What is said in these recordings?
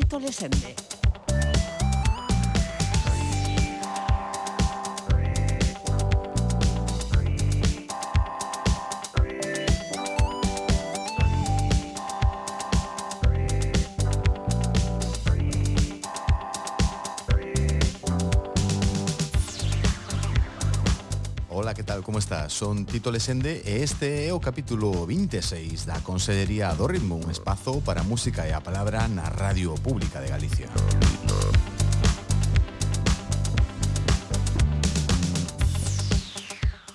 Tito Lesende. son Tito Lesende e este é o capítulo 26 da Consellería do Ritmo, un espazo para música e a palabra na Radio Pública de Galicia.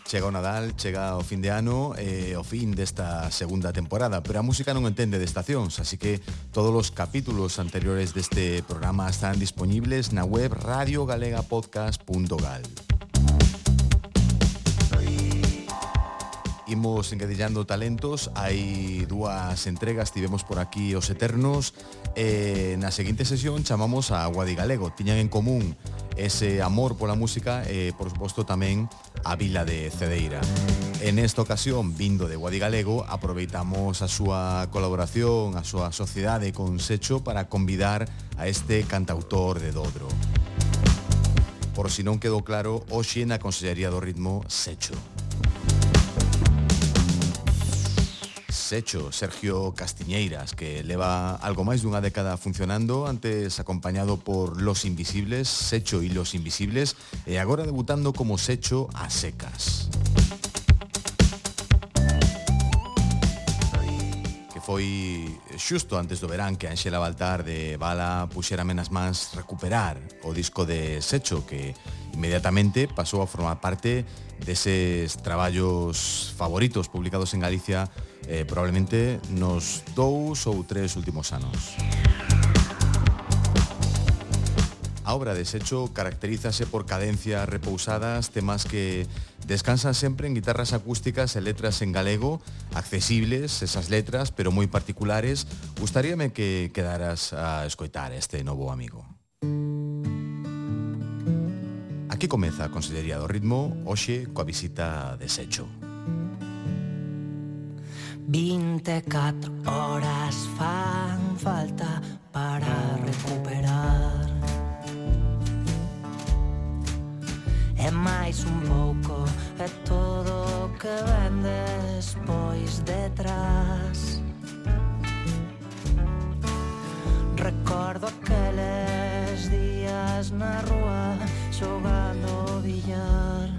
Chega o Nadal, chega o fin de ano e o fin desta segunda temporada, pero a música non entende de estacións, así que todos os capítulos anteriores deste programa están disponibles na web radiogalegapodcast.gal. seguimos engadillando talentos. Hai dúas entregas Tivemos por aquí os Eternos. Eh, Na seguinte sesión chamamos a Guadigalego Tiñan en común ese amor pola música E, eh, por suposto, tamén a vila de Cedeira. En esta ocasión, vindo de Guadigalego Aproveitamos a súa colaboración A súa sociedade con Secho Para convidar a este cantautor de Dodro. Por si non quedou claro, hoxe na Consellería do Ritmo Secho. Secho, Sergio Castiñeiras, que leva algo máis dunha década funcionando, antes acompañado por Los Invisibles, Secho e Los Invisibles, e agora debutando como Secho a secas. foi xusto antes do verán que Anxela Baltar de Bala puxera menas mans recuperar o disco de Secho que inmediatamente pasou a formar parte deses traballos favoritos publicados en Galicia eh, probablemente nos dous ou tres últimos anos. A obra de Secho caracterízase por cadencias repousadas, temas que descansan sempre en guitarras acústicas e letras en galego, accesibles esas letras, pero moi particulares. Gustaríame que quedaras a escoitar este novo amigo. Aquí comeza a Consellería do Ritmo, hoxe coa visita de Secho. 24 horas fan falta para recuperar. E máis un pouco é todo o que ven despois detrás. Recordo aqueles días na rúa xogando billar.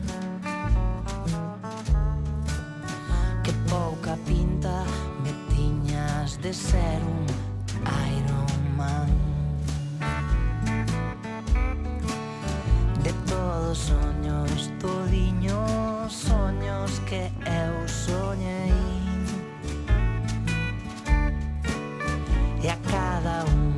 pouca pinta me tiñas de ser un Iron Man. De todos soños todiños soños que eu soñei. E a cada un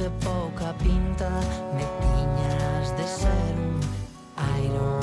que pouca pinta me tiñas de ser un iron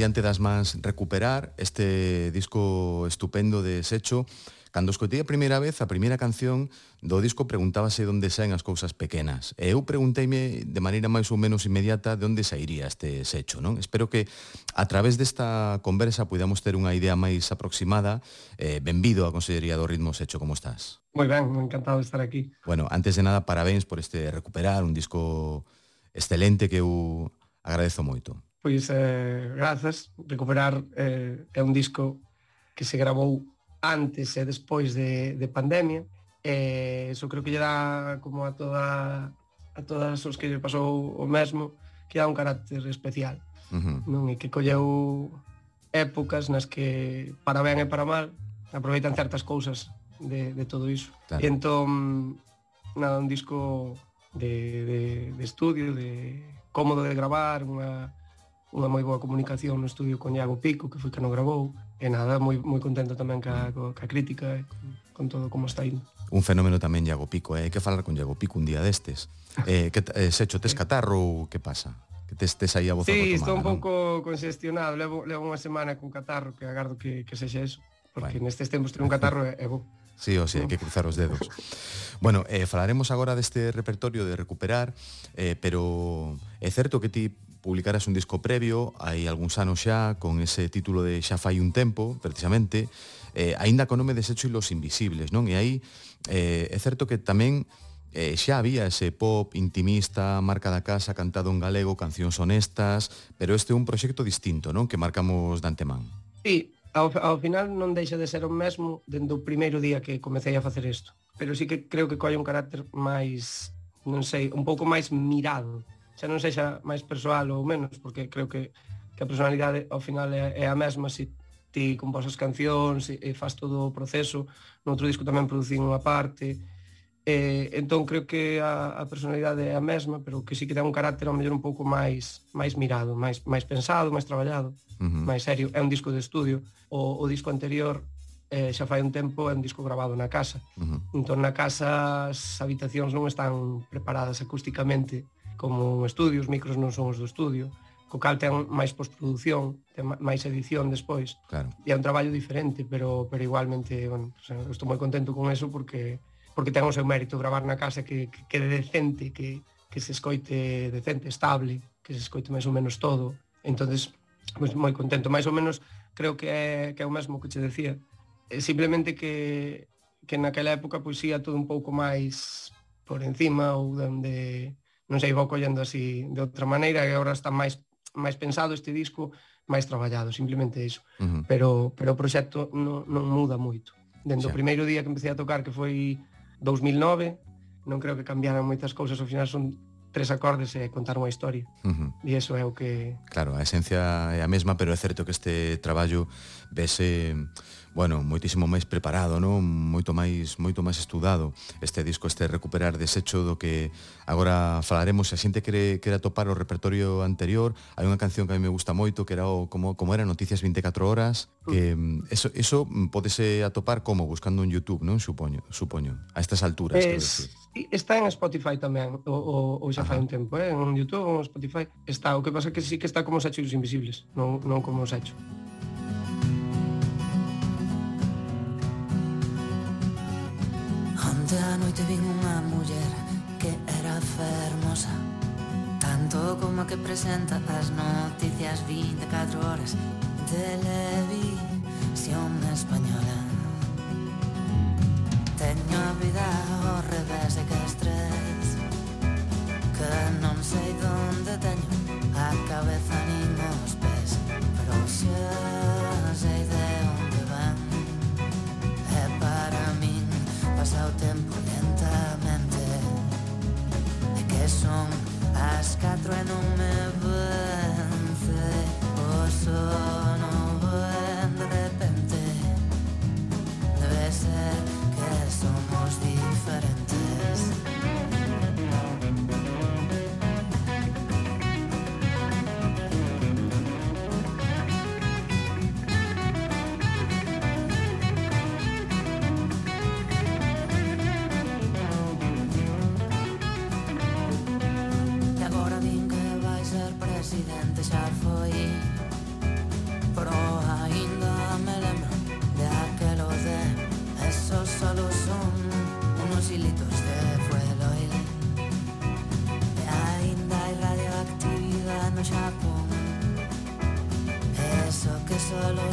diante das mans recuperar este disco estupendo de Secho. Cando escutei a primeira vez a primeira canción do disco preguntábase onde saen as cousas pequenas. E eu pregunteime de maneira máis ou menos inmediata de onde sairía este Secho. non? Espero que a través desta conversa podamos ter unha idea máis aproximada. Eh, benvido a Consellería do Ritmo Secho, como estás? Moi ben, encantado de estar aquí. Bueno, antes de nada, parabéns por este recuperar, un disco excelente que eu agradezo moito pois eh, grazas, recuperar eh, é un disco que se grabou antes e despois de, de pandemia e eh, iso creo que lle dá como a toda a todas os que lle pasou o mesmo que dá un carácter especial uh -huh. non e que colleu épocas nas que para ben e para mal aproveitan certas cousas de, de todo iso claro. e entón nada, un disco de, de, de estudio de cómodo de gravar unha unha moi boa comunicación no estudio con Iago Pico, que foi que non grabou, e nada, moi, moi contento tamén ca, ca crítica e con, con todo como está indo. Un fenómeno tamén Iago Pico, eh? hai que falar con Iago Pico un día destes. Ah. Eh, que, eh, se tes catarro ou que pasa? Que tes, tes aí a voz Sí, estou un pouco congestionado, levo, levo unha semana con catarro, que agardo que, que sexa eso, porque bueno. nestes tempos ter un catarro é, é bo. Sí, o sí, hai que cruzar os dedos. bueno, eh, falaremos agora deste repertorio de recuperar, eh, pero é certo que ti publicaras un disco previo hai algúns anos xa con ese título de Xa fai un tempo, precisamente, eh, aínda con nome desecho e los invisibles, non? E aí eh, é certo que tamén eh, xa había ese pop intimista, marca da casa, cantado en galego, cancións honestas, pero este é un proxecto distinto, non? Que marcamos de antemán. Sí, ao, ao final non deixa de ser o mesmo dende o primeiro día que comecei a facer isto. Pero sí que creo que colle un carácter máis, non sei, un pouco máis mirado xa non sexa máis persoal ou menos, porque creo que, que a personalidade ao final é, é a mesma se ti compós as cancións e, e faz todo o proceso, no outro disco tamén producín unha parte, e, entón creo que a, a personalidade é a mesma, pero que sí que ten un carácter ao mellor un pouco máis máis mirado, máis máis pensado, máis traballado, uh -huh. máis serio. É un disco de estudio. O, o disco anterior eh, xa fai un tempo é un disco grabado na casa. Uh -huh. Entón na casa as habitacións non están preparadas acústicamente como estudios, micros non son os do estudio, co cal ten máis postproducción, ten máis edición despois. Claro. E é un traballo diferente, pero pero igualmente, bueno, o sea, estou moi contento con eso porque porque ten o seu mérito gravar na casa que que, quede decente, que que se escoite decente, estable, que se escoite máis ou menos todo. Entonces, pues, moi contento, máis ou menos creo que é que é o mesmo que che decía. É simplemente que que naquela época pois pues, ia todo un pouco máis por encima ou donde non sei, vou collendo así de outra maneira, que agora está máis máis pensado este disco, máis traballado, simplemente iso. Uh -huh. Pero pero o proxecto non, non muda moito. Dende o primeiro día que empecé a tocar, que foi 2009, non creo que cambiaran moitas cousas, ao final son tres acordes e contar unha historia. Uh -huh. E iso é o que... Claro, a esencia é a mesma, pero é certo que este traballo vese bueno, moitísimo máis preparado, non? Moito máis moito máis estudado este disco, este recuperar desecho do que agora falaremos, se a xente quere quere atopar o repertorio anterior, hai unha canción que a mí me gusta moito que era o como como era Noticias 24 horas, que mm. eso eso mm, podese atopar como buscando en YouTube, non? Supoño, supoño, a estas alturas, es... quero decir. Está en Spotify tamén, o o xa fai un tempo, eh? en Youtube ou en Spotify. Está, o que pasa que sí que está como os hechos invisibles, non, non como os hechos. Onte a noite vin unha muller que era fermosa Tanto como que presenta as noticias 24 horas Televisión española Teño a vida ao revés de que estrés Que non sei donde teño a cabeza nin os pés Pero xa sei de onde van. Eh, e para min pasa o tempo lentamente. E que son as catro e non me vence O sono ven de repente. Debe ser somos diferentes. E agora din que vai ser presidente, xa foi.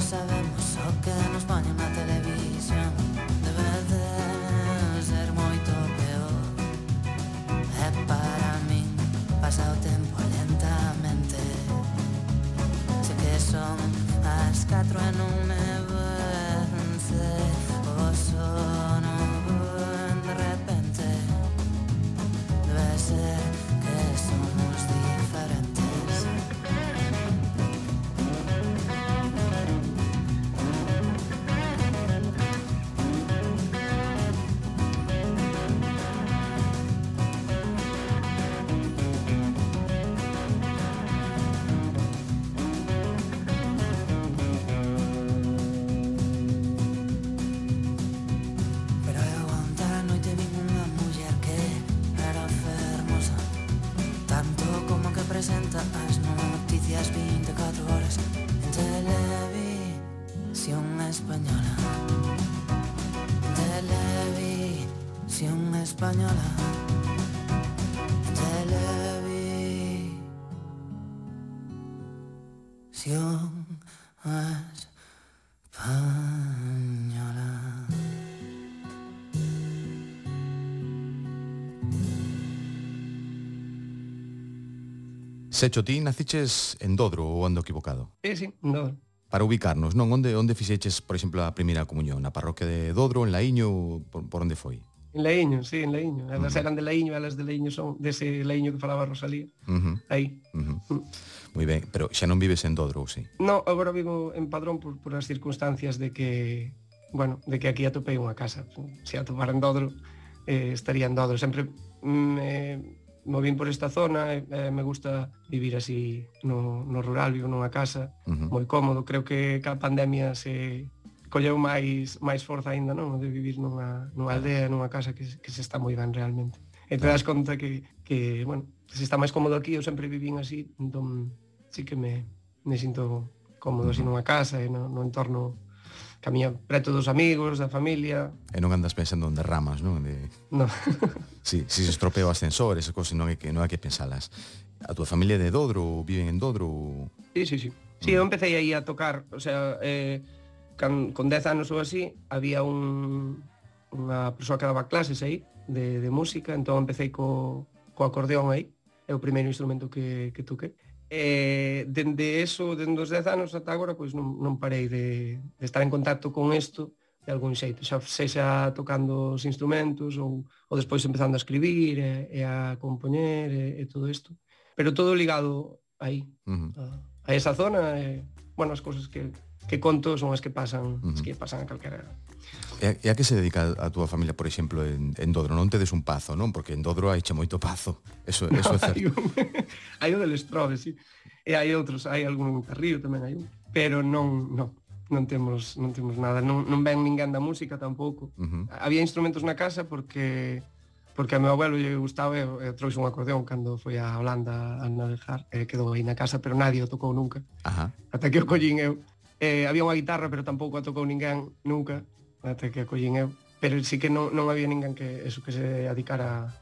saber. Secho, ti naciches en Dodro ou ando equivocado? Eh, sí, en Dodro. Para ubicarnos, non? Onde onde fixeches, por exemplo, a primeira comunión? Na parroquia de Dodro, en Laíño, por, por onde foi? En Laíño, sí, en Laíño. Elas uh -huh. eran de Laíño, elas de Laíño son, dese Laíño que falaba Rosalía. Uh -huh. Aí. Uh -huh. Mm. Moi ben, pero xa non vives en Dodro, ou sí? No, agora vivo en Padrón por, por as circunstancias de que, bueno, de que aquí atopei unha casa. Se atopara en Dodro, eh, estaría en Dodro. Sempre mm, eh, movín por esta zona e, e me gusta vivir así no, no rural, vivo nunha casa uh -huh. moi cómodo, creo que ca pandemia se colleu máis máis forza aínda, non, de vivir nunha, nunha aldea, nunha casa que, que se está moi ben realmente. E te das conta que, que bueno, se está máis cómodo aquí, eu sempre vivín así, entón sí que me, me sinto cómodo uh -huh. así nunha casa e no, no entorno camiña preto dos amigos, da familia. E non andas pensando onde ramas, non? De... No. si, sí, si se estropea o ascensor, esas cousas non hai que non hai que pensalas. A tua familia de Dodro, viven en Dodro? Sí, sí, sí. Sí, eu mm. empecé aí a tocar, o sea, eh, can, con 10 anos ou así, había un, unha persoa que daba clases aí, de, de música, entón empecé co, co acordeón aí, é o primeiro instrumento que, que toquei. E dende eso, dende os 10 anos ata agora, pois non, non parei de, de estar en contacto con isto de algún xeito, xa sexa tocando os instrumentos ou, ou despois empezando a escribir e, e a compoñer e, e todo isto. Pero todo ligado aí, uh -huh. a, a esa zona, e, bueno, as cousas que, que conto son as que pasan, uh -huh. as que pasan a calquera E, e a que se dedica a túa familia, por exemplo, en, en Dodro? Non tedes un pazo, non? Porque en Dodro hai che moito pazo. Eso, no, eso é certo. Hai un, hai un de sí. E hai outros, hai algún Carrillo tamén hai un. Pero non, non, non temos, non temos nada. Non, non ven ninguén da música tampouco. Uh -huh. Había instrumentos na casa porque porque a meu abuelo lle gustaba e, e trouxe un acordeón cando foi a Holanda a navegar, e quedou aí na casa, pero nadie o tocou nunca. Ajá. Ata que o collín eu. Eh, había unha guitarra, pero tampouco a tocou ninguén nunca até que acollín eu, pero sí que non, non había ninguén que eso que se dedicara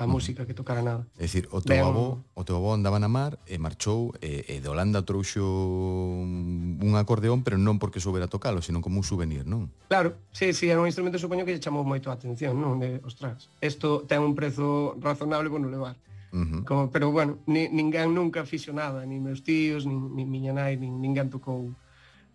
a mm. música que tocara nada. É dicir, o teu ben... avó, o teu avó andaba na mar e marchou e, e de Holanda trouxo un acordeón, pero non porque soubera tocalo, senón como un souvenir, non? Claro, sí, sí, é un instrumento supoño que lle chamou moito a atención, non? De, ostras, isto ten un prezo razonable por non levar. Uh -huh. como, pero bueno, ni, ninguén nunca fixo nada, ni meus tíos, ni, ni miña nai, nin, ninguén tocou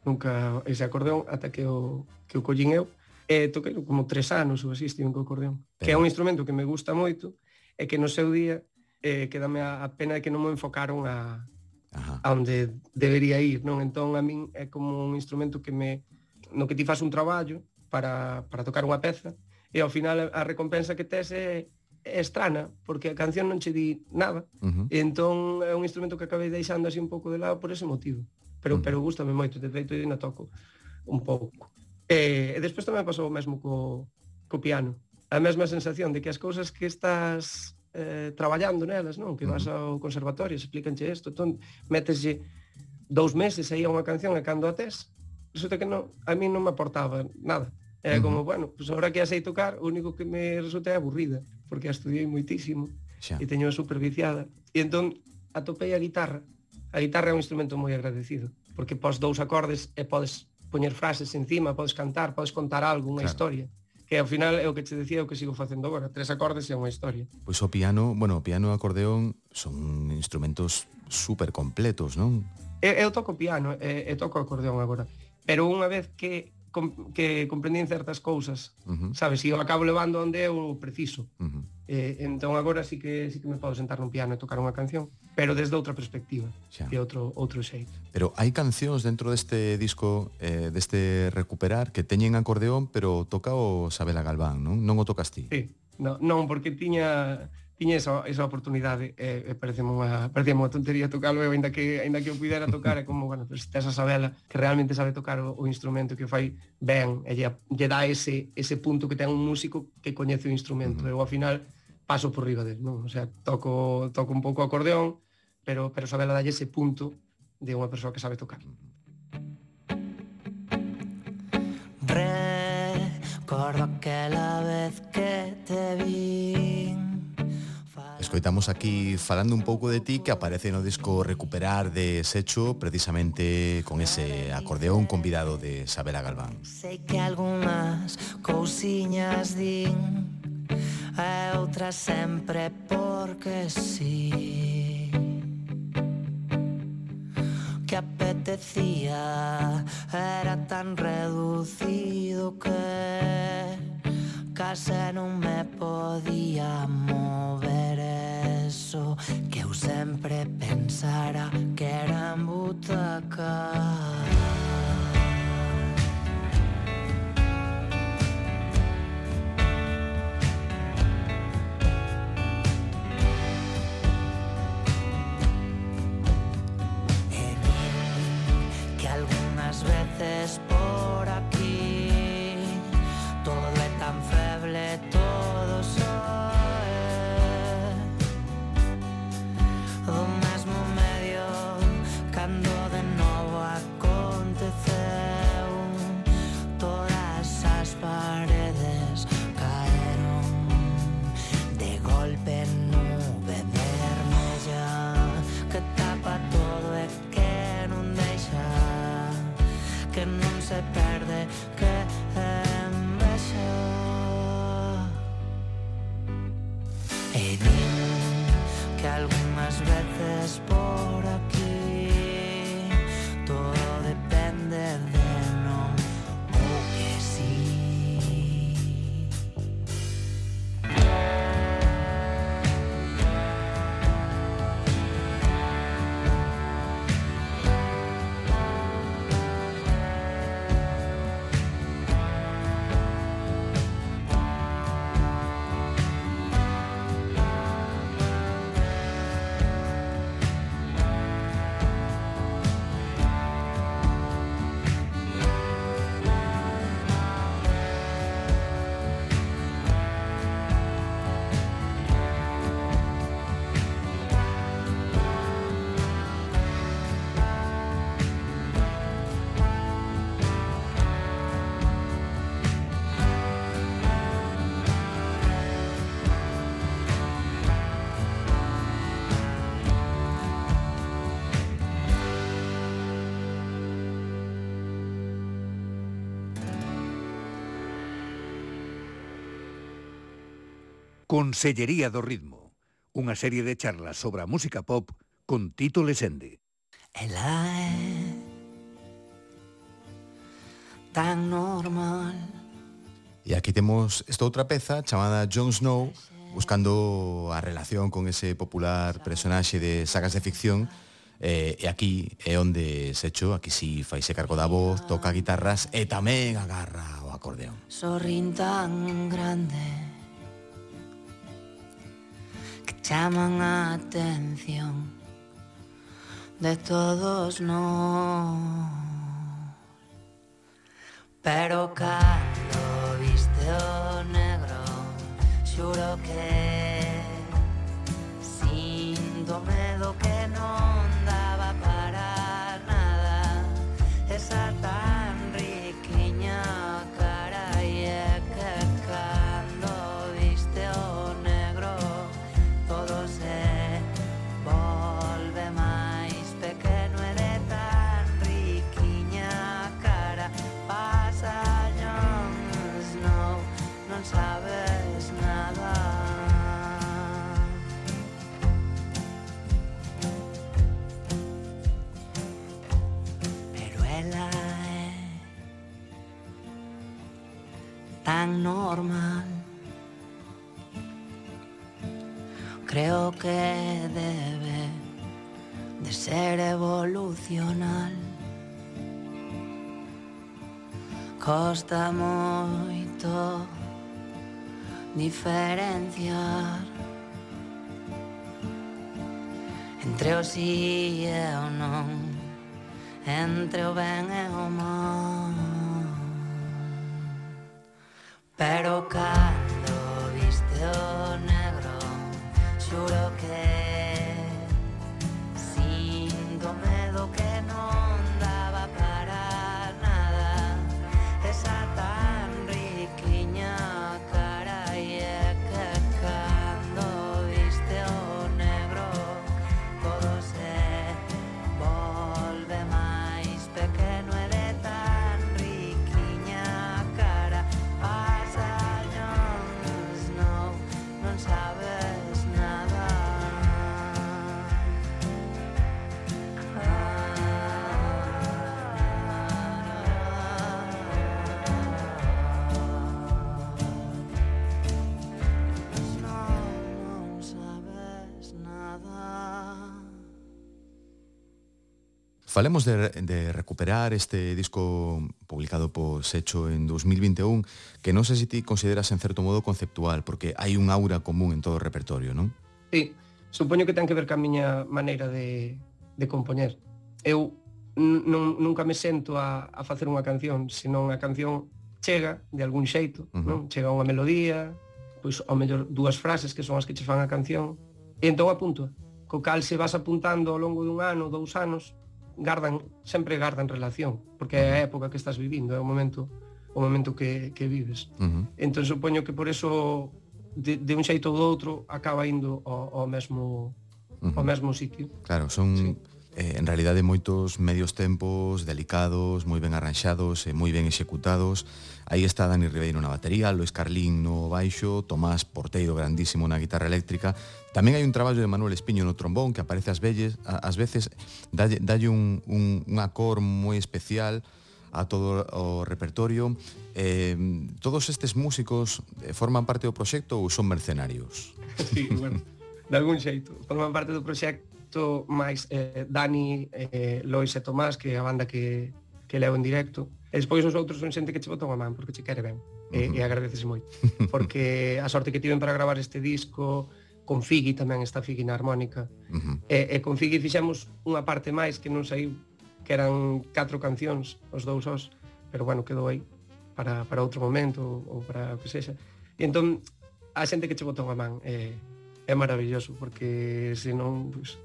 nunca ese acordeón ata que o, que o collín eu e toquei como tres anos ou así estive co acordeón Pero... que é un instrumento que me gusta moito e que no seu día eh, quedame a, a pena de que non me enfocaron a, Ajá. a onde debería ir non entón a min é como un instrumento que me no que ti faz un traballo para, para tocar unha peza e ao final a recompensa que tes é, é estrana porque a canción non che di nada uh -huh. e entón é un instrumento que acabei deixando así un pouco de lado por ese motivo pero, mm. pero gustame moito, de feito, e na toco un pouco. E, e despois tamén pasou o mesmo co, co piano. A mesma sensación de que as cousas que estás eh, traballando nelas, non? Que vas ao conservatorio, se explícanche isto, entón meteslle dous meses aí a unha canción e cando a tes, resulta que non, a mí non me aportaba nada. É como, bueno, pois pues agora que a sei tocar, o único que me resulta é aburrida, porque a estudiei moitísimo Xa. e teño a superviciada. E entón atopei a guitarra A guitarra é un instrumento moi agradecido, porque pos dous acordes e podes poñer frases encima, podes cantar, podes contar algo, unha claro. historia que ao final é o que te decía o que sigo facendo agora, tres acordes e unha historia. Pois o piano, bueno, o piano e o acordeón son instrumentos super completos, non? Eu, eu toco piano e, e toco acordeón agora, pero unha vez que com, que comprenden certas cousas, uh -huh. sabes, e eu acabo levando onde eu preciso. Uh -huh. eh, entón agora sí que sí que me podo sentar no piano e tocar unha canción, pero desde outra perspectiva, xa. de outro outro xeito. Pero hai cancións dentro deste disco eh deste recuperar que teñen acordeón, pero toca o Sabela Galván, non? Non o tocas ti. Sí. No, non, porque tiña tiña esa, esa oportunidade e, e pareceme unha, parecía unha tontería tocalo eu ainda que ainda que eu pudera tocar é como, bueno, pues, tes a Sabela que realmente sabe tocar o, o instrumento que fai ben e lle, lle dá ese, ese punto que ten un músico que coñece o instrumento uh -huh. eu ao final paso por riba del, non? O sea, toco, toco un pouco acordeón, pero, pero Sabela dalle ese punto de unha persoa que sabe tocar. Recordo aquela vez que te vi Escoitamos aquí falando un pouco de ti que aparece no disco Recuperar de Secho precisamente con ese acordeón convidado de Sabela Galván. Sei que algunhas cousiñas din e outras sempre porque sí que apetecía era tan reducido que casa non me podía mover eso Que eu sempre pensara que era en butaca veces por Consellería do Ritmo, unha serie de charlas sobre a música pop con Tito Lesende. Ela é tan normal. E aquí temos esta outra peza chamada Jon Snow, buscando a relación con ese popular personaxe de sagas de ficción eh, e aquí é onde se echo, aquí si faise cargo da voz, toca guitarras e tamén agarra o acordeón. Sorrin tan grande chaman a atención de todos nós. Pero cando viste o negro, xuro que sinto medo que tan normal. Creo que debe de ser evolucional. Costa moito diferenciar entre o si e o non, entre o ben e o mal. Pero cando viste o negro Xuro que Sinto medo que Falemos de, de recuperar este disco publicado por Secho en 2021, que non sei se ti consideras en certo modo conceptual, porque hai un aura común en todo o repertorio, non? Sí, supoño que ten que ver ca miña maneira de, de compoñer. Eu non, nunca me sento a, a facer unha canción, senón a canción chega de algún xeito, uh -huh. non? Chega unha melodía, pois ao mellor dúas frases que son as que che fan a canción, e entón apunto, co cal se vas apuntando ao longo dun ano, dous anos, gardan sempre gardan relación, porque é a época que estás vivindo, é o momento o momento que, que vives. Uh -huh. Entón supoño que por eso de, de un xeito ou do outro acaba indo ao, ao mesmo uh -huh. ao mesmo sitio. Claro, son sí. eh, en realidade moitos medios tempos delicados, moi ben arranxados e moi ben executados. Aí está Dani Ribeiro na batería, Luis Carlín no baixo, Tomás Porteiro grandísimo na guitarra eléctrica, Tamén hai un traballo de Manuel Espiño no trombón que aparece ás velles, ás veces dalle, dalle un, un, un acor moi especial a todo o repertorio. Eh, todos estes músicos eh, forman parte do proxecto ou son mercenarios? Sí, bueno, de algún xeito. Forman parte do proxecto máis eh, Dani, eh, Lois e Tomás, que é a banda que, que leo en directo. E despois os outros son xente que che botan a man, porque che quere ben. Uh -huh. e, e agradeces moito. Porque a sorte que tiven para gravar este disco, con Figi tamén está Figi na armónica. Uh -huh. e, e con Figi fixemos unha parte máis que non saiu, que eran catro cancións, os dous os, pero bueno, quedou aí para, para outro momento ou para o que sexa. E entón, a xente que che botou a man é, é maravilloso, porque senón pues,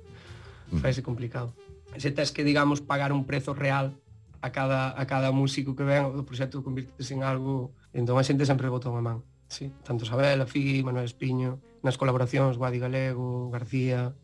faise complicado. Se tens que, digamos, pagar un prezo real a cada, a cada músico que ven, o proxecto convirtese en algo, entón a xente sempre botou a man. Sí, tanto Sabela, Fi, Manuel Espiño, nas colaboracións Guadi Galego, García.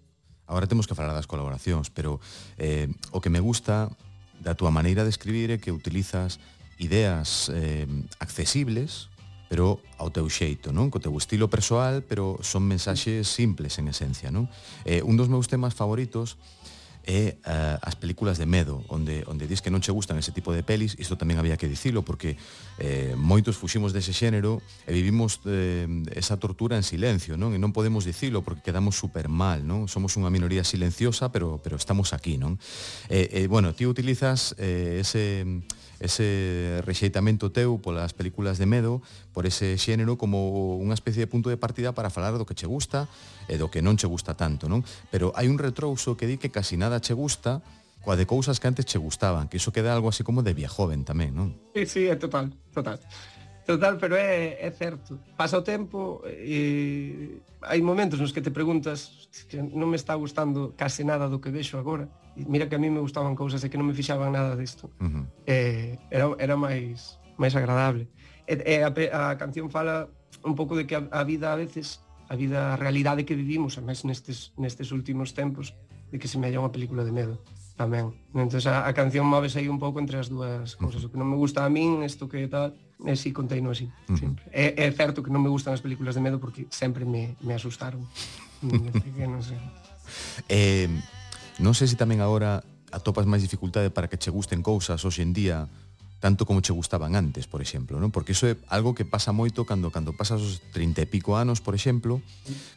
Agora temos que falar das colaboracións, pero eh, o que me gusta da túa maneira de escribir é que utilizas ideas eh, accesibles, pero ao teu xeito, non? Co teu estilo persoal, pero son mensaxes simples en esencia, non? Eh, un dos meus temas favoritos é uh, eh, as películas de medo, onde onde dis que non che gustan ese tipo de pelis, isto tamén había que dicilo porque eh, moitos fuximos dese xénero e vivimos eh, esa tortura en silencio, non? E non podemos dicilo porque quedamos super mal, non? Somos unha minoría silenciosa, pero pero estamos aquí, non? Eh, eh, bueno, ti utilizas eh, ese ese rexeitamento teu polas películas de medo, por ese xénero como unha especie de punto de partida para falar do que che gusta e do que non che gusta tanto, non? Pero hai un retrouso que di que casi nada che gusta coa de cousas que antes che gustaban, que iso queda algo así como de viejoven tamén, non? Sí, sí, é total, total. Total, pero é, é certo. Pasa o tempo e hai momentos nos que te preguntas que non me está gustando case nada do que vexo agora. E mira que a mí me gustaban cousas e que non me fixaban nada disto. Uh -huh. eh, era, era máis máis agradable. E, e a, a canción fala un pouco de que a, a vida a veces, a vida, a realidade que vivimos, a máis nestes, nestes últimos tempos, de que se me halla unha película de medo tamén. Entón a, a canción móvese aí un pouco entre as dúas cousas, o que non me gusta a min, isto que tal, E si, conteino así, uh -huh. sempre. É, é certo que non me gustan as películas de medo porque sempre me, me asustaron. Mm, que non sei. Eh, non sei se tamén agora atopas máis dificultade para que che gusten cousas hoxe en día tanto como che gustaban antes, por exemplo, non? Porque iso é algo que pasa moito cando cando pasas os 30 e pico anos, por exemplo,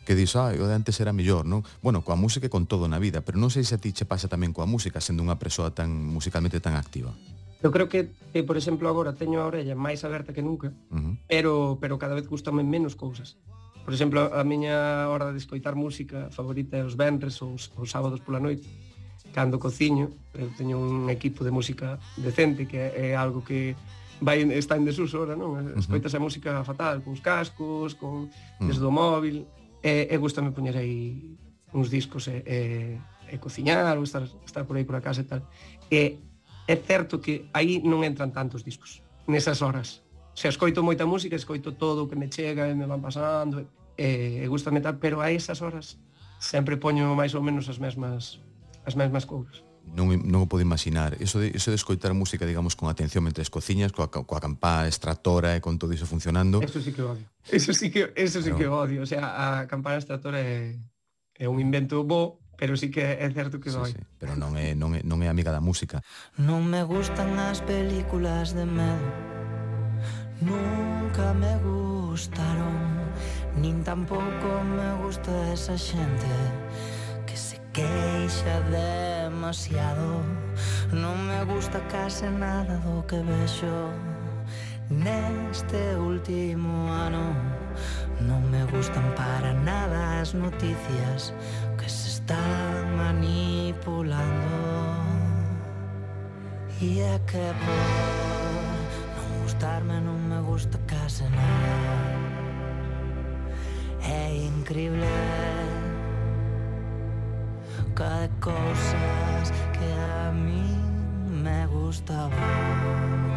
que dis, ah, o de antes era mellor, non? Bueno, coa música e con todo na vida, pero non sei se a ti che pasa tamén coa música, sendo unha persoa tan musicalmente tan activa. Eu creo que, que por exemplo, agora teño a orella máis aberta que nunca, uh -huh. pero pero cada vez gustame menos cousas. Por exemplo, a miña hora de escoitar música favorita é os venres ou os, os sábados pola noite, cando cociño, eu teño un equipo de música decente que é, é algo que vai está en desuso ora, non? Escoitas a música fatal, cos cascos, con mm. desde o móvil, e, e gustame poñer aí uns discos e, e, e cociñar ou estar, estar por aí por a casa e tal. E é certo que aí non entran tantos discos nesas horas. Se escoito moita música, escoito todo o que me chega e me van pasando, e, e gusta metal, pero a esas horas sempre poño máis ou menos as mesmas as mesmas cousas. Non, non o podo imaginar. Eso de, eso de escoitar música, digamos, con atención mentre cociñas, coa, coa campá extractora e con todo iso funcionando. Eso sí que odio. Eso sí que, eso claro. sí que odio. O sea, a campá extractora é, é un invento bo pero sí que é certo que doi. Sí, sí, pero non é, non, é, non é amiga da música. Non me gustan as películas de medo Nunca me gustaron Nin tampouco me gusta esa xente Que se queixa demasiado Non me gusta case nada do que vexo Neste último ano Non me gustan para nada as noticias están manipulando. E é que por non gustarme non me gusta case nada É increíble Cada cousas que a mí me gustaban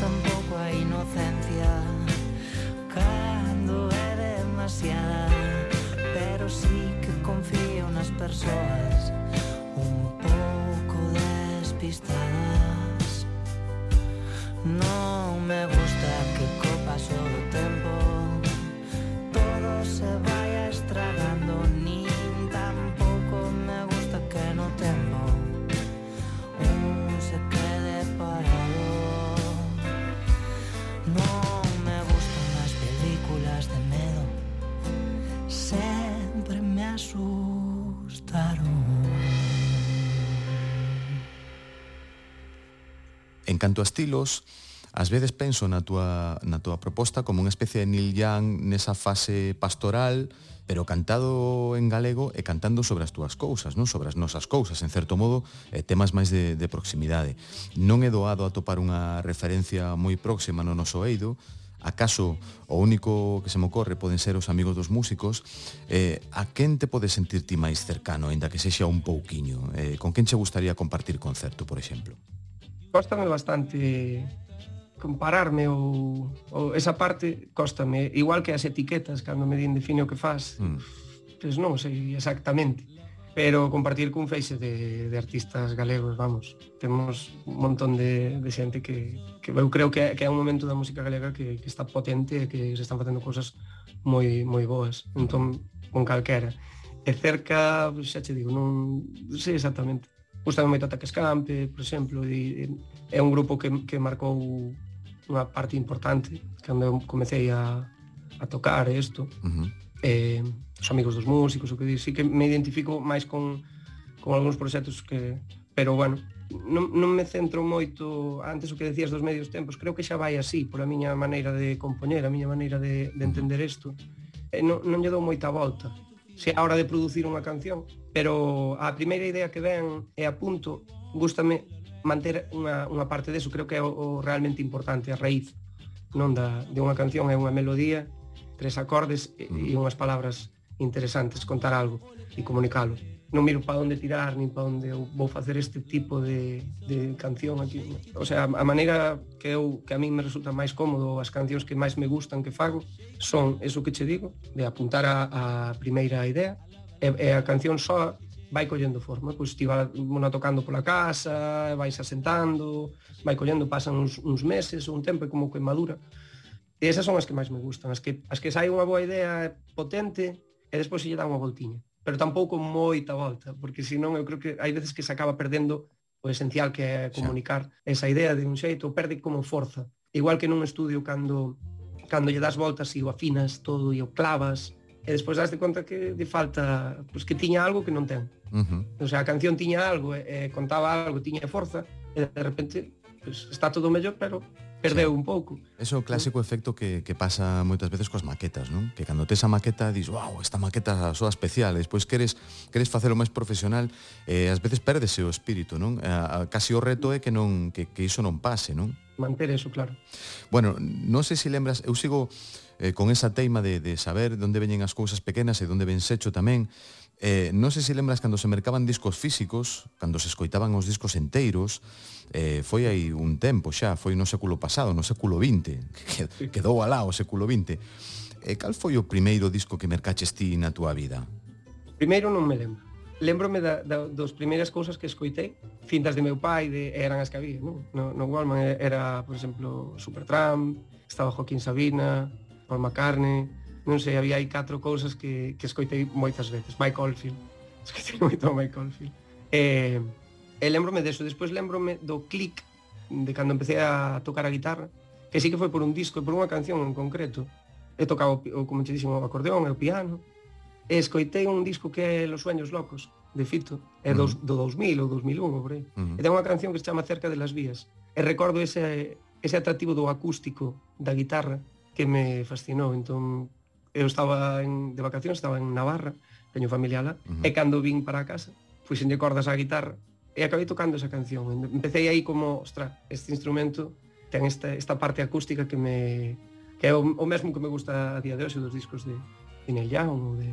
tampouco a inocencia. Cando é demasiada Pero sí que confío nas persoas Un pouco despistada. canto a estilos, ás veces penso na túa, na túa proposta como unha especie de Neil Young nesa fase pastoral, pero cantado en galego e cantando sobre as túas cousas, non sobre as nosas cousas, en certo modo, eh, temas máis de, de proximidade. Non é doado atopar unha referencia moi próxima no noso eido, acaso o único que se me ocorre poden ser os amigos dos músicos, eh, a quen te podes sentir ti máis cercano, aínda que sexa un pouquiño? Eh, con quen che gustaría compartir concerto, por exemplo? Cóstame bastante compararme ou, ou esa parte cóstame, igual que as etiquetas cando me din define o que faz. Mm. Pois non sei exactamente, pero compartir cun feixe de, de artistas galegos, vamos. Temos un montón de, de xente que, que eu creo que, que é un momento da música galega que, que está potente e que se están facendo cousas moi moi boas. Entón, con calquera. E cerca, pois, xa che digo, non, non sei exactamente. Gustame moito Ataque Escampe, por exemplo, e, e é un grupo que, que marcou unha parte importante cando eu comecei a, a tocar isto. Uh -huh. eh, os amigos dos músicos, o que di, sí que me identifico máis con, con algúns proxectos que... Pero, bueno, non, non me centro moito antes o que decías dos medios tempos, creo que xa vai así pola miña maneira de compoñer, a miña maneira de, de entender isto. E eh, non, non lle dou moita volta. Se a hora de producir unha canción, pero a primeira idea que ven e punto, gustame manter unha, unha parte deso, creo que é o, o realmente importante, a raíz non da, de unha canción, é unha melodía, tres acordes e, e unhas palabras interesantes, contar algo e comunicalo. Non miro para onde tirar, nin para onde eu vou facer este tipo de, de canción aquí. O sea, a maneira que eu que a min me resulta máis cómodo, as cancións que máis me gustan que fago, son eso que che digo, de apuntar a, a primeira idea, e, e a canción só vai collendo forma, pois ti vai tocando pola casa, vais asentando, vai collendo, pasan uns, uns meses ou un tempo e como que madura. E esas son as que máis me gustan, as que, as que sai unha boa idea potente e despois se lle dá unha voltiña. Pero tampouco moita volta, porque senón eu creo que hai veces que se acaba perdendo o esencial que é comunicar Xa. esa idea de un xeito, perde como forza. Igual que nun estudio cando cando lle das voltas e o afinas todo e o clavas, e despois daste conta que de falta pois que tiña algo que non ten uh -huh. o sea, a canción tiña algo e, e contaba algo, tiña forza e de repente pois, está todo mellor pero perdeu sí. un pouco Eso é o clásico efecto que, que pasa moitas veces coas maquetas non? que cando tes a maqueta dis wow, esta maqueta soa especial e despois queres, queres facelo máis profesional e eh, ás veces perdese o espírito non? A, a, casi o reto é que, non, que, que iso non pase non? manter eso, claro Bueno, non sei se lembras, eu sigo eh, con esa teima de, de saber de onde veñen as cousas pequenas e de onde ven secho tamén. Eh, non sei se lembras cando se mercaban discos físicos, cando se escoitaban os discos enteiros, eh, foi aí un tempo xa, foi no século pasado, no século XX, que quedou alá o século XX. Eh, cal foi o primeiro disco que mercaches ti na túa vida? Primeiro non me lembro. Lembrome da, da, dos primeiras cousas que escoitei, cintas de meu pai, de, eran as que había, non? No, no Wallman era, por exemplo, Supertramp, estaba Joaquín Sabina, Paul McCartney, non sei, había aí catro cousas que, que escoitei moitas veces. Mike Oldfield, escoitei moito a Mike Oldfield. E, e lembrome deso, despois lembrome do click de cando empecé a tocar a guitarra, que sí que foi por un disco e por unha canción en concreto. E tocaba, o, como te dixen, o acordeón e o piano. E escoitei un disco que é Los Sueños Locos, de Fito, é dos, uh -huh. do 2000 ou 2001, por aí. Uh -huh. E ten unha canción que se chama Cerca de las Vías. E recordo ese, ese atractivo do acústico da guitarra, que me fascinou. Entón, eu estaba en, de vacacións, estaba en Navarra, teño familia lá, uh -huh. e cando vin para a casa, de cordas á guitarra e acabei tocando esa canción. Empecé aí como, ostra, este instrumento ten esta, esta parte acústica que me que é o, o mesmo que me gusta a día de hoxe dos discos de, de Neil Young ou de,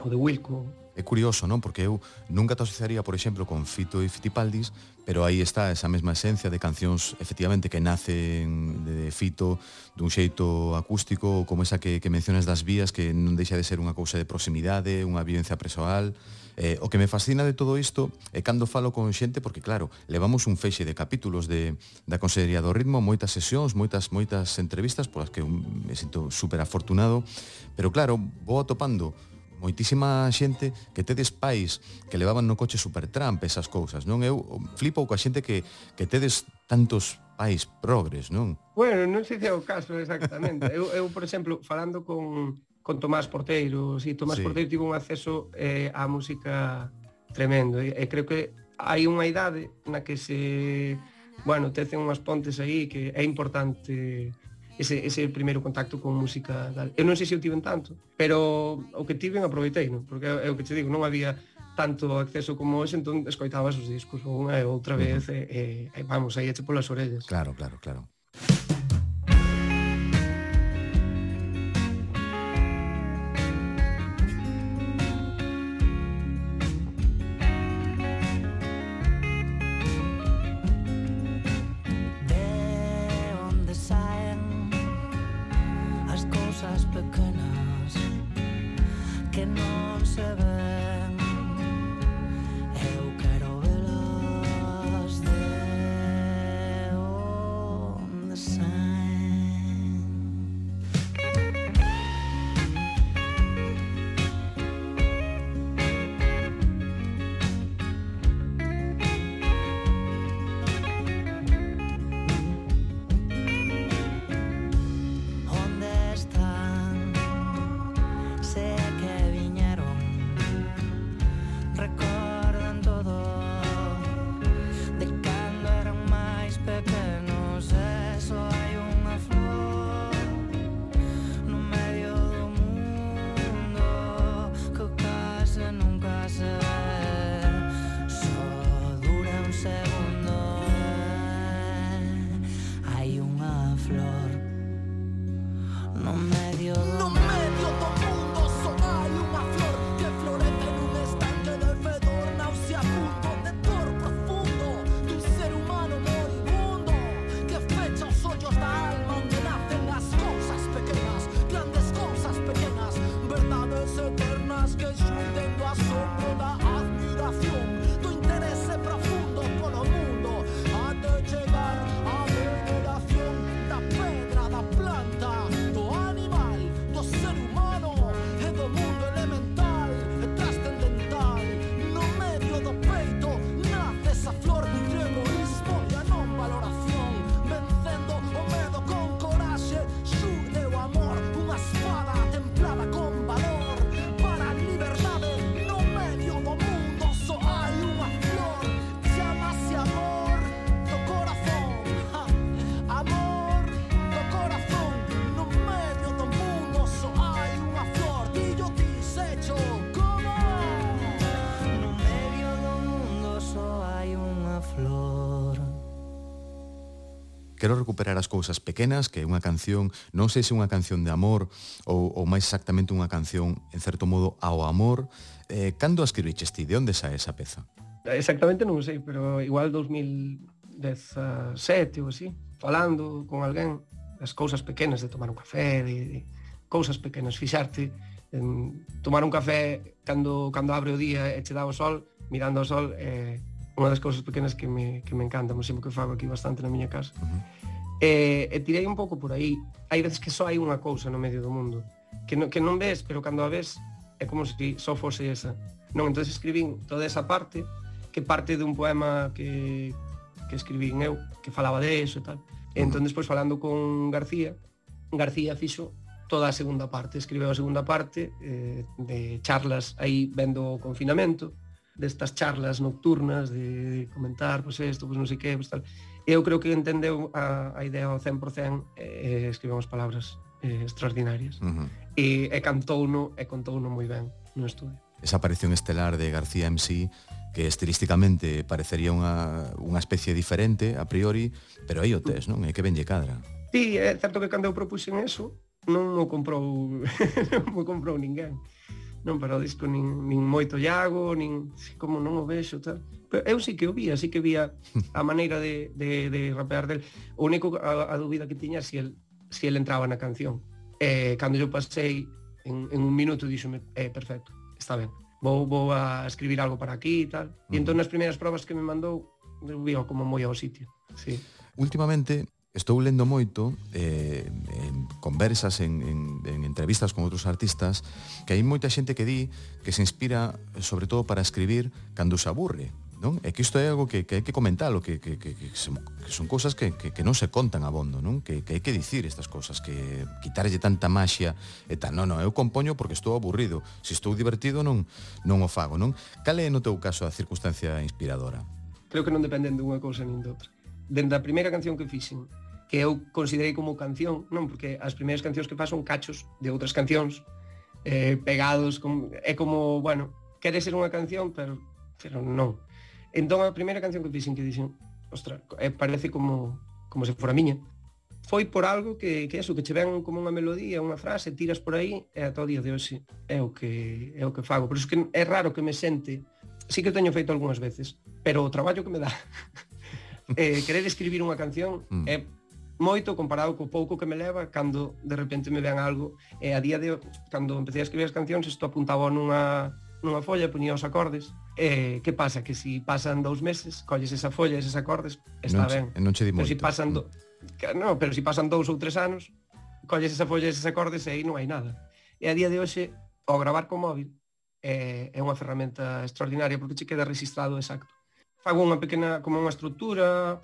ou de Wilco É curioso, non? Porque eu nunca te asociaría, por exemplo, con Fito e Fitipaldis, pero aí está esa mesma esencia de cancións efectivamente que nacen de Fito dun xeito acústico, como esa que, que mencionas das vías, que non deixa de ser unha cousa de proximidade, unha vivencia persoal. Eh, o que me fascina de todo isto é cando falo con xente, porque claro, levamos un feixe de capítulos de, da Consellería do Ritmo, moitas sesións, moitas moitas entrevistas, polas que me sinto super afortunado, pero claro, vou atopando moitísima xente que tedes pais que levaban no coche Supertramp esas cousas, non? Eu um, flipo coa xente que, que tedes tantos pais progres, non? Bueno, non sei se é o caso exactamente. eu, eu, por exemplo, falando con, con Tomás Porteiro, si Tomás sí. Porteiro tivo un acceso eh, á música tremendo. E, e creo que hai unha idade na que se bueno, tecen unhas pontes aí que é importante ese, ese primeiro contacto con música da... eu non sei se eu tiven tanto pero o que tiven aproveitei non? porque é o que te digo, non había tanto acceso como hoxe, entón escoitabas os discos unha e outra vez uh -huh. e, e, e vamos, aí eche polas orellas claro, claro, claro quero recuperar as cousas pequenas, que é unha canción, non sei se unha canción de amor ou, ou máis exactamente unha canción, en certo modo, ao amor. Eh, cando a escribiches ti? De onde sae esa peza? Exactamente non sei, pero igual 2017 ou así, falando con alguén das cousas pequenas de tomar un café, de, de cousas pequenas, fixarte en tomar un café cando cando abre o día e che dá o sol, mirando o sol, eh, unha das cousas pequenas que me, que me encanta, sempre que fago aquí bastante na miña casa. Uh -huh. E, e tirei un pouco por aí. Hai veces que só hai unha cousa no medio do mundo, que no, que non ves, pero cando a ves é como se si só fose esa. Non, entón escribín toda esa parte, que parte dun poema que, que escribín eu, que falaba de eso e tal. E entón, despois, falando con García, García fixo toda a segunda parte, escribeu a segunda parte eh, de charlas aí vendo o confinamento, destas charlas nocturnas de comentar, pois pues, isto, pois pues, non sei que, pois pues, tal eu creo que entendeu a, a idea ao 100% e, eh, escribeu as palabras eh, extraordinarias. Uh -huh. E, e cantouno e contouno moi ben no estudio. Esa aparición estelar de García MC que estilísticamente parecería unha, unha especie diferente a priori, pero aí o tes, non? É que ben lle cadra. Sí, é certo que cando eu propuxen eso, non o comprou, non o comprou ninguén non para o disco nin, nin moito Iago, nin como non o vexo, tal. Pero eu sí que o vía, sí que vía a maneira de, de, de rapear del. O único a, a dúbida que tiña si el, si el entraba na canción. Eh, cando eu pasei en, en un minuto díxome, eh, perfecto, está ben. Vou, vou a escribir algo para aquí e tal. E entón nas primeiras probas que me mandou, eu vía como moi ao sitio. Sí. Últimamente Estou lendo moito eh, en conversas, en, en, en entrevistas con outros artistas, que hai moita xente que di que se inspira sobre todo para escribir cando se aburre, non? É que isto é algo que, que hai que comentalo, que, que, que, que, son, que son cousas que, que, que non se contan abondo, non? Que, que hai que dicir estas cousas, que quitarlle tanta maxia e tal. Non, non, eu compoño porque estou aburrido. Se estou divertido non non o fago, non? Cal é no teu caso a circunstancia inspiradora? Creo que non dependen dunha cousa nin doutra dende a primeira canción que fixen, que eu considerei como canción, non, porque as primeiras cancións que paso son cachos de outras cancións, eh, pegados, como, é como, bueno, quere ser unha canción, pero, pero non. Entón, a primeira canción que fixen que dixen, ostra, eh, parece como, como se fora miña, foi por algo que, que eso, que che ven como unha melodía, unha frase, tiras por aí, e a todo día de hoxe é o que, é o que fago. Por iso que é raro que me sente, sí que teño feito algunhas veces, pero o traballo que me dá eh, querer escribir unha canción mm. é moito comparado co pouco que me leva cando de repente me vean algo e a día de cando empecé a escribir as cancións isto apuntaba nunha nunha folla poñía os acordes e que pasa que si pasan dous meses colles esa folla e eses acordes está non, ben non che di moito. pero si pasan do... Mm. no, pero si pasan dous ou tres anos colles esa folla e eses acordes e aí non hai nada e a día de hoxe ao gravar co móvil é, é unha ferramenta extraordinaria porque che queda registrado exacto fago unha pequena como unha estrutura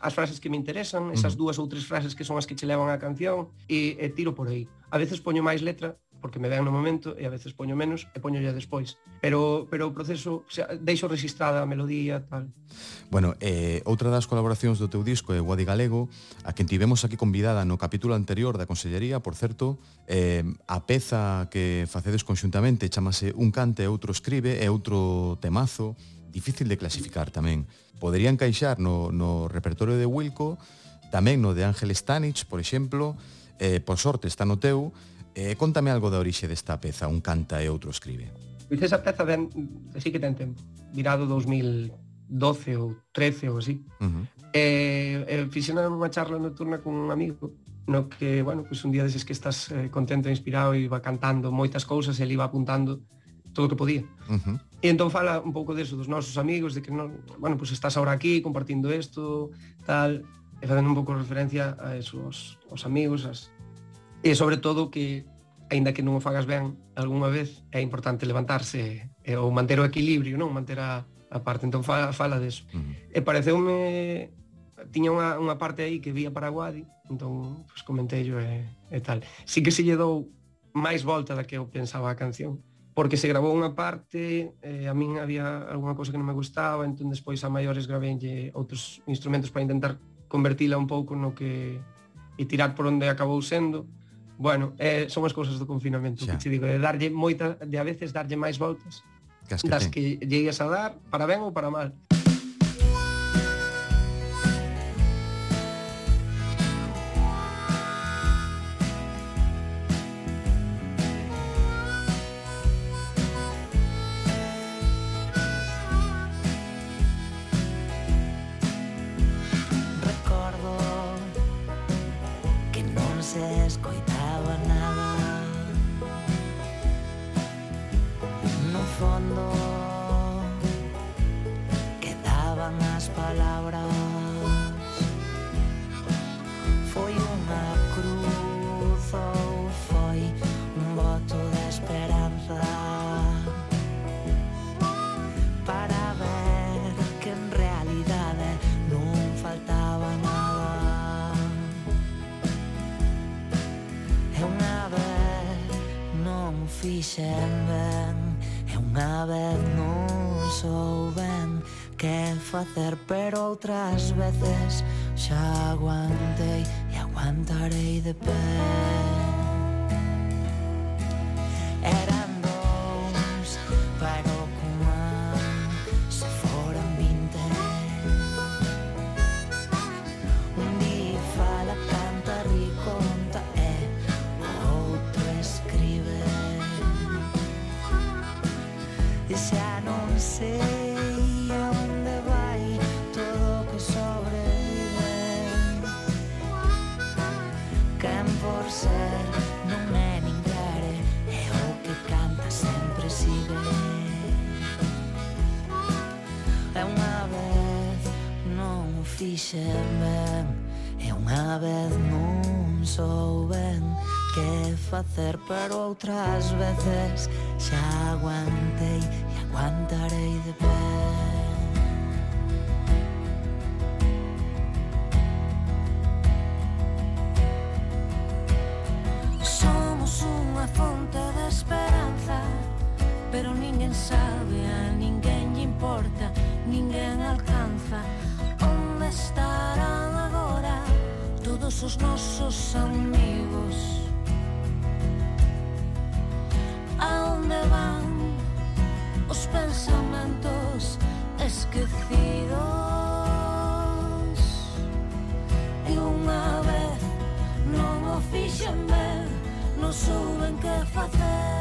as frases que me interesan, esas dúas ou tres frases que son as que che levan á canción e, e tiro por aí. A veces poño máis letra porque me vean no momento e a veces poño menos e poño ya despois. Pero pero o proceso, o sea, deixo registrada a melodía, tal. Bueno, eh, outra das colaboracións do teu disco é Guadi Galego, a quen tivemos aquí convidada no capítulo anterior da Consellería, por certo, eh, a peza que facedes conxuntamente chamase Un cante e outro escribe e outro temazo, difícil de clasificar tamén. Podería encaixar no, no repertorio de Wilco, tamén no de Ángel Stanich, por exemplo, eh, por sorte está no teu, eh, contame algo da orixe desta peza, un canta e outro escribe. Pois esa peza ben, así que ten tempo, virado 2012 ou 13 ou así. Uh -huh. eh, eh, fixen unha charla nocturna con un amigo no que, bueno, pois pues un día deses que estás eh, contento e inspirado e iba cantando moitas cousas e ele iba apuntando todo o que podía. Uh -huh. E entón fala un pouco deso, dos nosos amigos, de que non, bueno, pues estás ahora aquí compartindo isto, tal, e facendo un pouco referencia a esos os amigos, as... e sobre todo que aínda que non o fagas ben algunha vez, é importante levantarse e, ou manter o equilibrio, non? Manter a, a parte, entón fala, fala deso. Uh -huh. E pareceume tiña unha, unha parte aí que vía para Guadi, entón pues, comentei yo e, e tal. Si que se lle dou máis volta da que eu pensaba a canción, porque se grabou unha parte, eh, a min había algunha cousa que non me gustaba, entón despois a maiores graveinlle outros instrumentos para intentar convertila un pouco no que e tirar por onde acabou sendo. Bueno, eh, son as cousas do confinamento, Xa. que te digo, de darlle moita, de a veces darlle máis voltas que das ten. que llegues a dar, para ben ou para mal. por ser non é ninguere E o que canta sempre sigue E unha vez non o fixen ben E unha vez non sou ben que facer Pero outras veces xa aguantei E aguantarei de pé. os nosos amigos. Aonde van os pensamentos esquecidos? E unha vez non o fixen ben Non souben que facer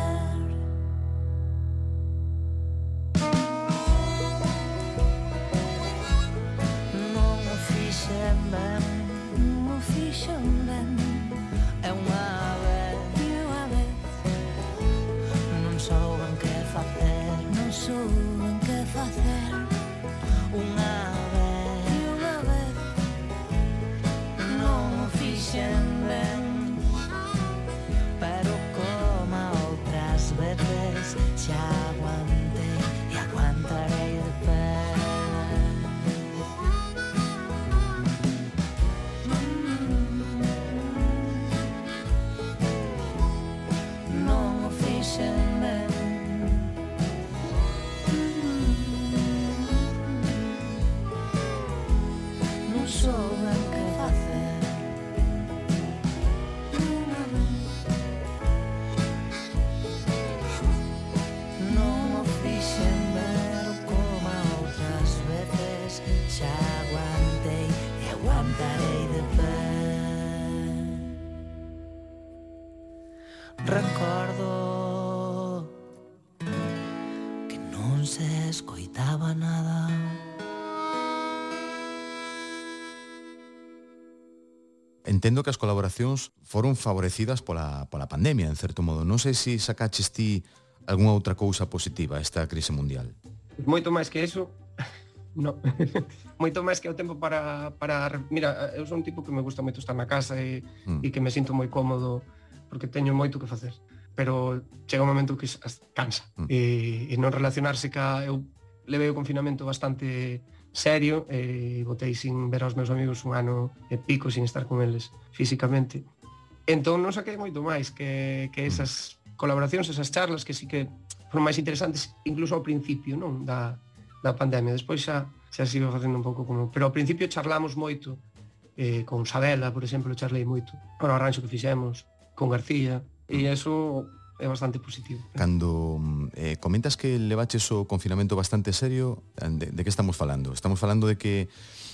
entendo que as colaboracións foron favorecidas pola, pola pandemia, en certo modo. Non sei se sacaches ti algunha outra cousa positiva a esta crise mundial. Moito máis que eso, no. moito máis que o tempo para, para... Mira, eu son un tipo que me gusta moito estar na casa e, mm. e que me sinto moi cómodo porque teño moito que facer pero chega un momento que cansa mm. e, e non relacionarse ca eu levei o confinamento bastante serio e botei sin ver aos meus amigos un ano e pico sin estar con eles físicamente. Entón non saquei moito máis que, que mm. esas colaboracións, esas charlas que sí que foron máis interesantes incluso ao principio non da, da pandemia. Despois xa, xa sigo facendo un pouco como... Pero ao principio charlamos moito eh, con Sabela, por exemplo, charlei moito para o arranxo que fixemos, con García, e mm. eso é bastante positivo. Cando mm, eh, comentas que levaches o confinamento bastante serio, eh, de, de que estamos falando? Estamos falando de que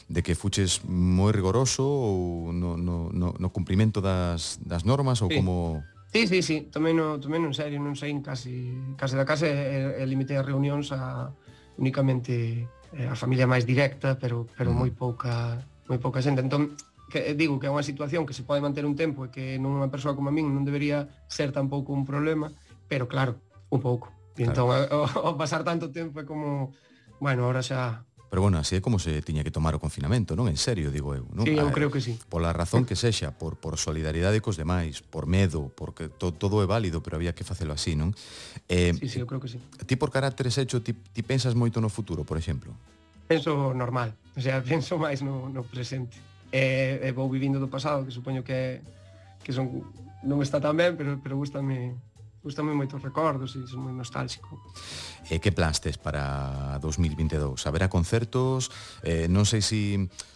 de que fuches moi rigoroso ou no, no, no, no cumprimento das, das normas ou sí. como... Sí, sí, sí, tamén, no, tamén non serio, non sei, casi, case da casa e, e limitei as reunións a únicamente eh, a familia máis directa, pero pero uh -huh. moi pouca moi pouca xente. Entón, que eh, digo que é unha situación que se pode manter un tempo e que non unha persoa como a min non debería ser tampouco un problema, pero claro, un pouco. E entón, eh, o, o pasar tanto tempo é como, bueno, ahora xa Pero bueno, así é como se tiña que tomar o confinamento, non? En serio, digo eu, non? Sí, eu creo que sí. Pola razón que sexa, por, por solidaridade cos demais, por medo, porque to, todo é válido, pero había que facelo así, non? Eh, sí, sí, eu creo que sí. Ti por caracteres hecho, ti, ti pensas moito no futuro, por exemplo? Penso normal, o sea, penso máis no, no presente e, e vou vivindo do pasado, que supoño que que son non está tan ben, pero pero gustame gustame moitos recordos e son moi nostálxico. E que plans tes para 2022? Haberá concertos, eh, non sei se si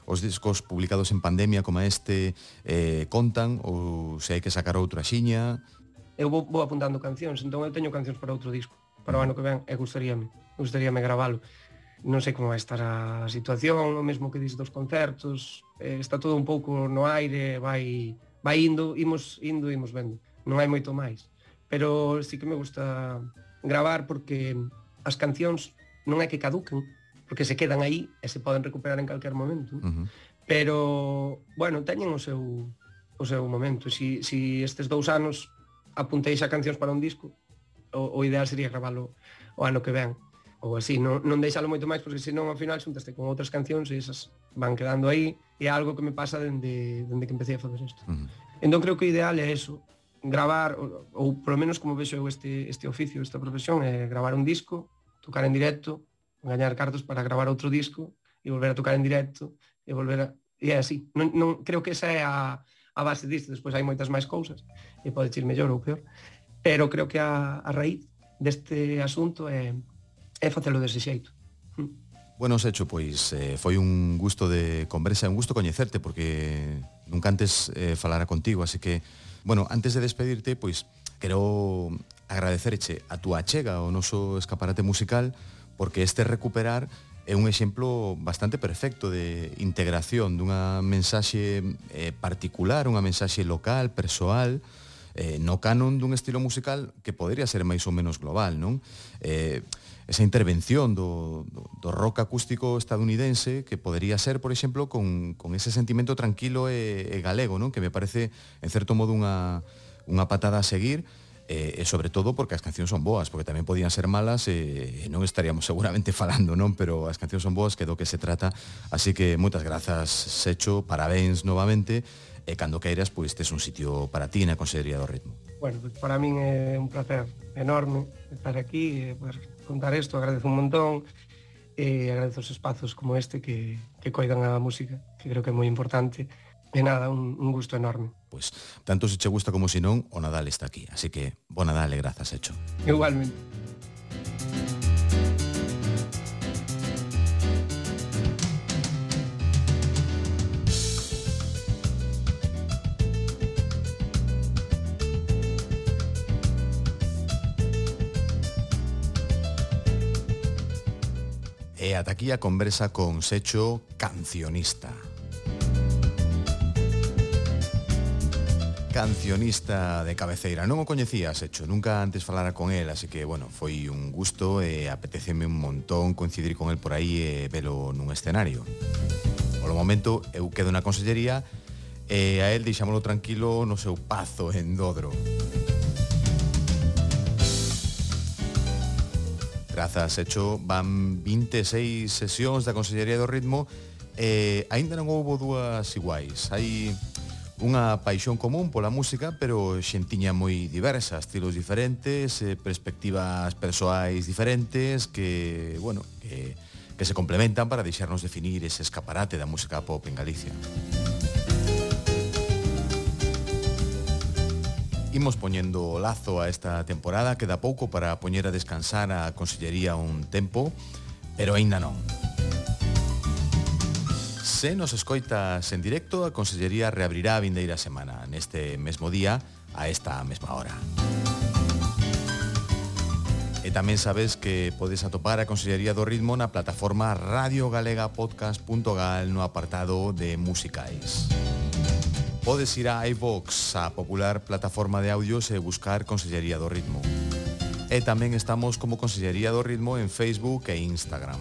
os discos publicados en pandemia como este eh, contan ou se hai que sacar outra xiña. Eu vou, vou apuntando cancións, entón eu teño cancións para outro disco, para o ano que ven, e gustaríame, gustaríame gravalo non sei como vai estar a situación, o mesmo que dis dos concertos, eh, está todo un pouco no aire, vai vai indo, imos indo, imos vendo. Non hai moito máis, pero sí que me gusta gravar porque as cancións non é que caduquen, porque se quedan aí e se poden recuperar en calquer momento. Uh -huh. Pero, bueno, teñen o seu o seu momento. Si, si estes dous anos apuntei xa cancións para un disco, o, o ideal sería gravalo o ano que ven ou así, non, non deixalo moito máis porque senón ao final xuntaste con outras cancións e esas van quedando aí e é algo que me pasa dende, dende que empecé a facer isto. Uh -huh. Entón creo que o ideal é eso, gravar, ou, ou polo menos como vexo eu este, este oficio, esta profesión, é gravar un disco, tocar en directo, gañar cartos para gravar outro disco e volver a tocar en directo e volver a... E é así. Non, non, creo que esa é a, a base disto. Despois hai moitas máis cousas e pode ir mellor ou peor. Pero creo que a, a raíz deste asunto é é facelo dese xeito. Bueno, Secho, pois eh, foi un gusto de conversa, un gusto coñecerte porque nunca antes eh, falara contigo, así que bueno, antes de despedirte, pois quero agradecerche a túa chega ao noso escaparate musical porque este recuperar é un exemplo bastante perfecto de integración dunha mensaxe eh, particular, unha mensaxe local, persoal, eh, no canon dun estilo musical que podría ser máis ou menos global, non? Eh, esa intervención do, do, do rock acústico estadounidense que podería ser, por exemplo, con, con ese sentimento tranquilo e, e galego, non? que me parece, en certo modo, unha, unha patada a seguir, e, e sobre todo porque as cancións son boas, porque tamén podían ser malas e, e non estaríamos seguramente falando, non? Pero as cancións son boas, que do que se trata. Así que moitas grazas, Secho, parabéns novamente, e cando queiras, pois tes un sitio para ti na Consellería do Ritmo. Bueno, pues para min é un placer enorme estar aquí e poder pues contar isto, agradezo un montón e agradezo os espazos como este que, que coidan a música, que creo que é moi importante. E nada, un, un gusto enorme. Pois, pues, tanto se che gusta como se non, o Nadal está aquí. Así que, bo Nadal e grazas hecho. Igualmente. ata aquí a conversa con Secho Cancionista. Cancionista de cabeceira. Non o coñecía, Secho, nunca antes falara con el Así que, bueno, foi un gusto e eh, Apeteceme un montón coincidir con el por aí E eh, velo nun escenario. Polo momento, eu quedo na consellería E eh, a el deixámolo tranquilo no seu pazo en Dodro. Grazas, hecho van 26 sesións da Consellería do Ritmo e aínda non houbo dúas iguais. Hai unha paixón común pola música, pero xentiña moi diversa, estilos diferentes, eh, perspectivas persoais diferentes que, bueno, que, que se complementan para deixarnos definir ese escaparate da música pop en Galicia. Imos poñendo o lazo a esta temporada, queda pouco para poñer a descansar a Consellería un tempo, pero aínda non. Se nos escoitas en directo, a Consellería reabrirá a vindeira semana, neste mesmo día, a esta mesma hora. E tamén sabes que podes atopar a Consellería do Ritmo na plataforma radiogalegapodcast.gal no apartado de Musicais. Músicais. Podes ir a iVox, a popular plataforma de audios e buscar Consellería do Ritmo. E tamén estamos como Consellería do Ritmo en Facebook e Instagram.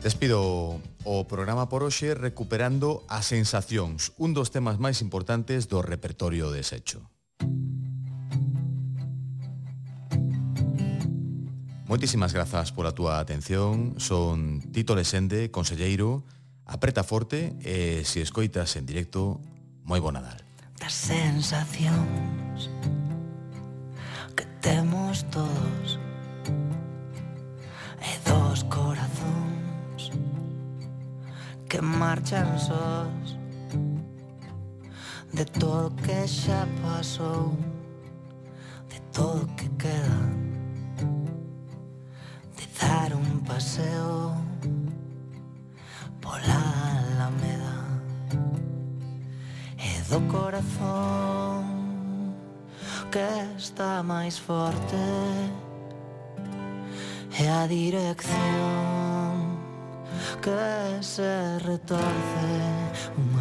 Despido o programa por hoxe recuperando as sensacións, un dos temas máis importantes do repertorio deshecho. Moitísimas grazas pola túa atención. Son Tito Lesende, conselleiro. Apreta forte e se escoitas en directo, moi bo Nadal. Das sensacións que temos todos e dos corazóns que marchan sós de todo que xa pasou de todo que queda paseo pola alameda. E do corazón que está máis forte. E a dirección que se retorce. Unha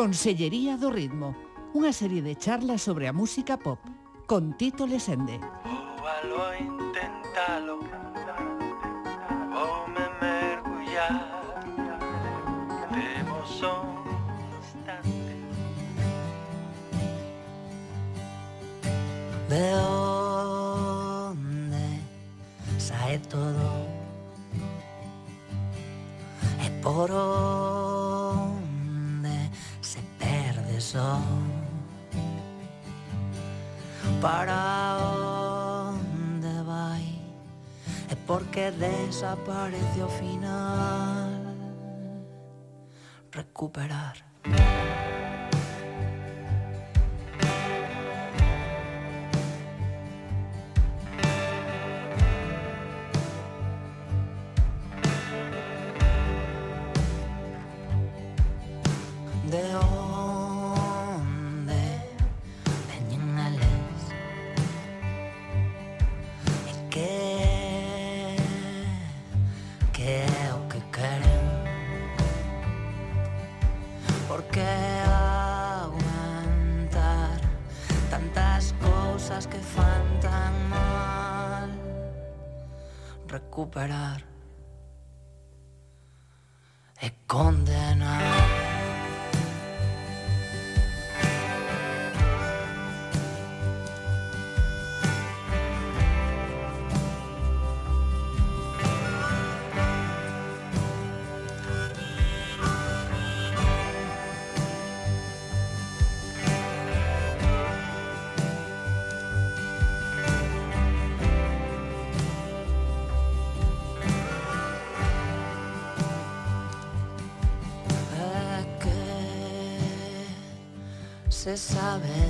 Consellería do Ritmo, unha serie de charlas sobre a música pop, con Tito Lesende. song Para onde vai? E por que desaparece ao final. Recuperar. se sabe.